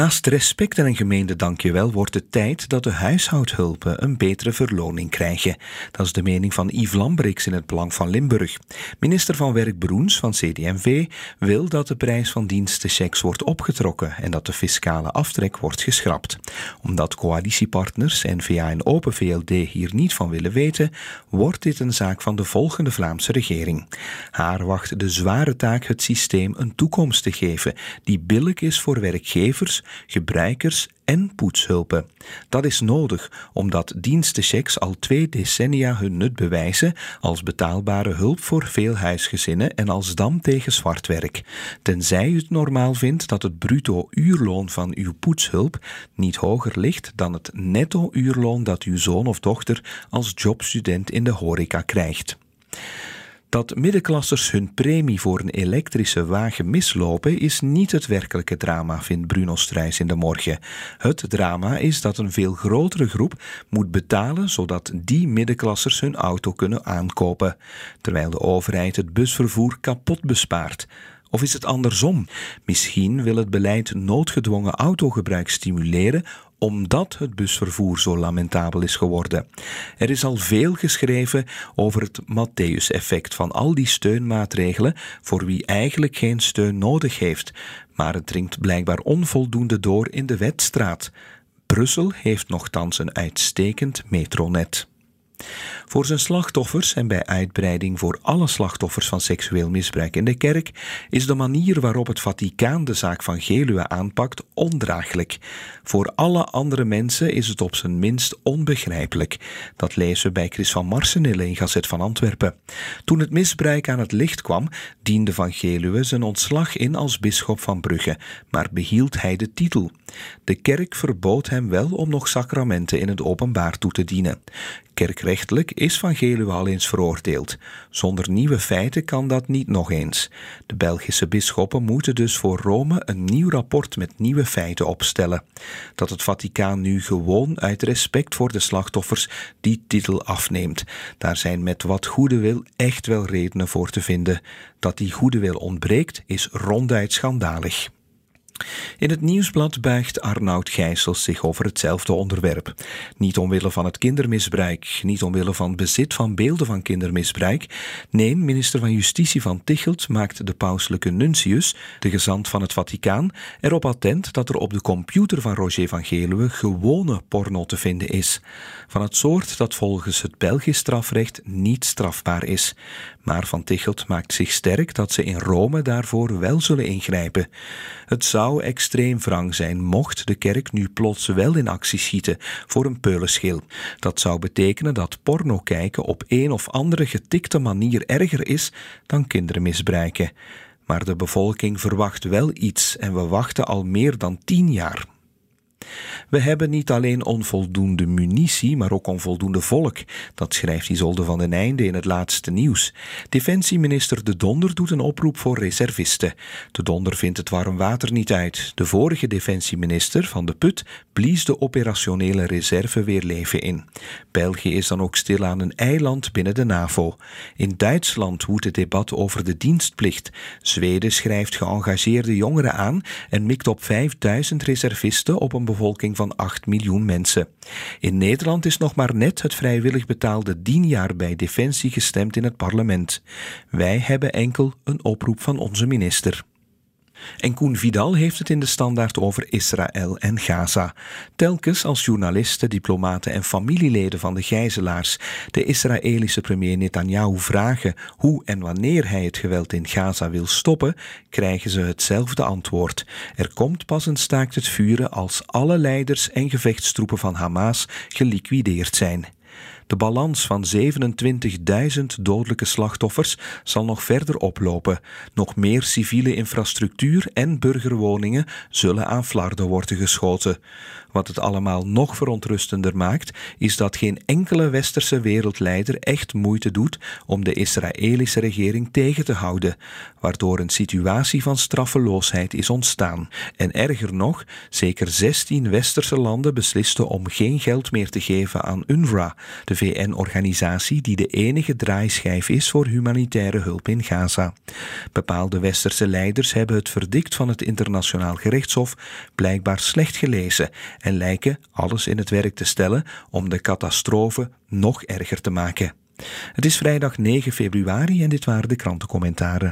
Naast respect en een gemeende dankjewel wordt het tijd dat de huishoudhulpen een betere verloning krijgen. Dat is de mening van Yves Lambrix in het Belang van Limburg. Minister van Werk Broens van CDMV wil dat de prijs van dienstenchecks wordt opgetrokken en dat de fiscale aftrek wordt geschrapt. Omdat coalitiepartners N-VA en Open VLD hier niet van willen weten, wordt dit een zaak van de volgende Vlaamse regering. Haar wacht de zware taak het systeem een toekomst te geven die billig is voor werkgevers gebruikers en poetshulpen. Dat is nodig omdat dienstenchecks al twee decennia hun nut bewijzen als betaalbare hulp voor veel huisgezinnen en als dam tegen zwart werk. Tenzij u het normaal vindt dat het bruto uurloon van uw poetshulp niet hoger ligt dan het netto uurloon dat uw zoon of dochter als jobstudent in de horeca krijgt. Dat middenklassers hun premie voor een elektrische wagen mislopen is niet het werkelijke drama, vindt Bruno Struijs in de morgen. Het drama is dat een veel grotere groep moet betalen zodat die middenklassers hun auto kunnen aankopen, terwijl de overheid het busvervoer kapot bespaart. Of is het andersom? Misschien wil het beleid noodgedwongen autogebruik stimuleren omdat het busvervoer zo lamentabel is geworden. Er is al veel geschreven over het Matthäus-effect van al die steunmaatregelen voor wie eigenlijk geen steun nodig heeft, maar het dringt blijkbaar onvoldoende door in de wetstraat. Brussel heeft nogthans een uitstekend metronet. Voor zijn slachtoffers en bij uitbreiding voor alle slachtoffers van seksueel misbruik in de kerk is de manier waarop het Vaticaan de zaak van Gelue aanpakt ondraaglijk. Voor alle andere mensen is het op zijn minst onbegrijpelijk. Dat lezen we bij Chris van Marsenille in Gazet van Antwerpen. Toen het misbruik aan het licht kwam, diende van Gelue zijn ontslag in als bisschop van Brugge, maar behield hij de titel. De kerk verbood hem wel om nog sacramenten in het openbaar toe te dienen. Kerkrechtelijk is Van Geluwe al eens veroordeeld. Zonder nieuwe feiten kan dat niet nog eens. De Belgische bisschoppen moeten dus voor Rome een nieuw rapport met nieuwe feiten opstellen. Dat het Vaticaan nu gewoon uit respect voor de slachtoffers die titel afneemt, daar zijn met wat goede wil echt wel redenen voor te vinden. Dat die goede wil ontbreekt is ronduit schandalig. In het nieuwsblad buigt Arnoud Gijsels zich over hetzelfde onderwerp. Niet omwille van het kindermisbruik, niet omwille van bezit van beelden van kindermisbruik. Nee, minister van Justitie van Tichelt maakt de pauselijke nuntius, de gezant van het Vaticaan, erop attent dat er op de computer van Roger van Geluwe gewone porno te vinden is. Van het soort dat volgens het Belgisch strafrecht niet strafbaar is. Maar Van Tichelt maakt zich sterk dat ze in Rome daarvoor wel zullen ingrijpen. Het zou extreem wrang zijn mocht de kerk nu plots wel in actie schieten voor een peulenschil. Dat zou betekenen dat porno kijken op een of andere getikte manier erger is dan kinderen misbruiken. Maar de bevolking verwacht wel iets en we wachten al meer dan tien jaar. We hebben niet alleen onvoldoende munitie, maar ook onvoldoende volk. Dat schrijft Isolde van den Einde in het laatste nieuws. Defensieminister De Donder doet een oproep voor reservisten. De Donder vindt het warm water niet uit. De vorige defensieminister van de Put blies de operationele reserve weer leven in. België is dan ook stilaan een eiland binnen de NAVO. In Duitsland woedt het debat over de dienstplicht. Zweden schrijft geëngageerde jongeren aan en mikt op 5000 reservisten op een bevolking van 8 miljoen mensen. In Nederland is nog maar net het vrijwillig betaalde 10 jaar bij Defensie gestemd in het parlement. Wij hebben enkel een oproep van onze minister. En Koen Vidal heeft het in de standaard over Israël en Gaza. Telkens als journalisten, diplomaten en familieleden van de gijzelaars de Israëlische premier Netanyahu vragen hoe en wanneer hij het geweld in Gaza wil stoppen, krijgen ze hetzelfde antwoord. Er komt pas een staakt het vuren als alle leiders en gevechtstroepen van Hamas geliquideerd zijn. De balans van 27.000 dodelijke slachtoffers zal nog verder oplopen. Nog meer civiele infrastructuur en burgerwoningen zullen aan flarden worden geschoten. Wat het allemaal nog verontrustender maakt, is dat geen enkele westerse wereldleider echt moeite doet om de Israëlische regering tegen te houden, waardoor een situatie van straffeloosheid is ontstaan. En erger nog, zeker 16 westerse landen beslisten om geen geld meer te geven aan UNRWA, de VN-organisatie die de enige draaischijf is voor humanitaire hulp in Gaza. Bepaalde westerse leiders hebben het verdict van het Internationaal Gerechtshof blijkbaar slecht gelezen en lijken alles in het werk te stellen om de catastrofe nog erger te maken. Het is vrijdag 9 februari en dit waren de krantencommentaren.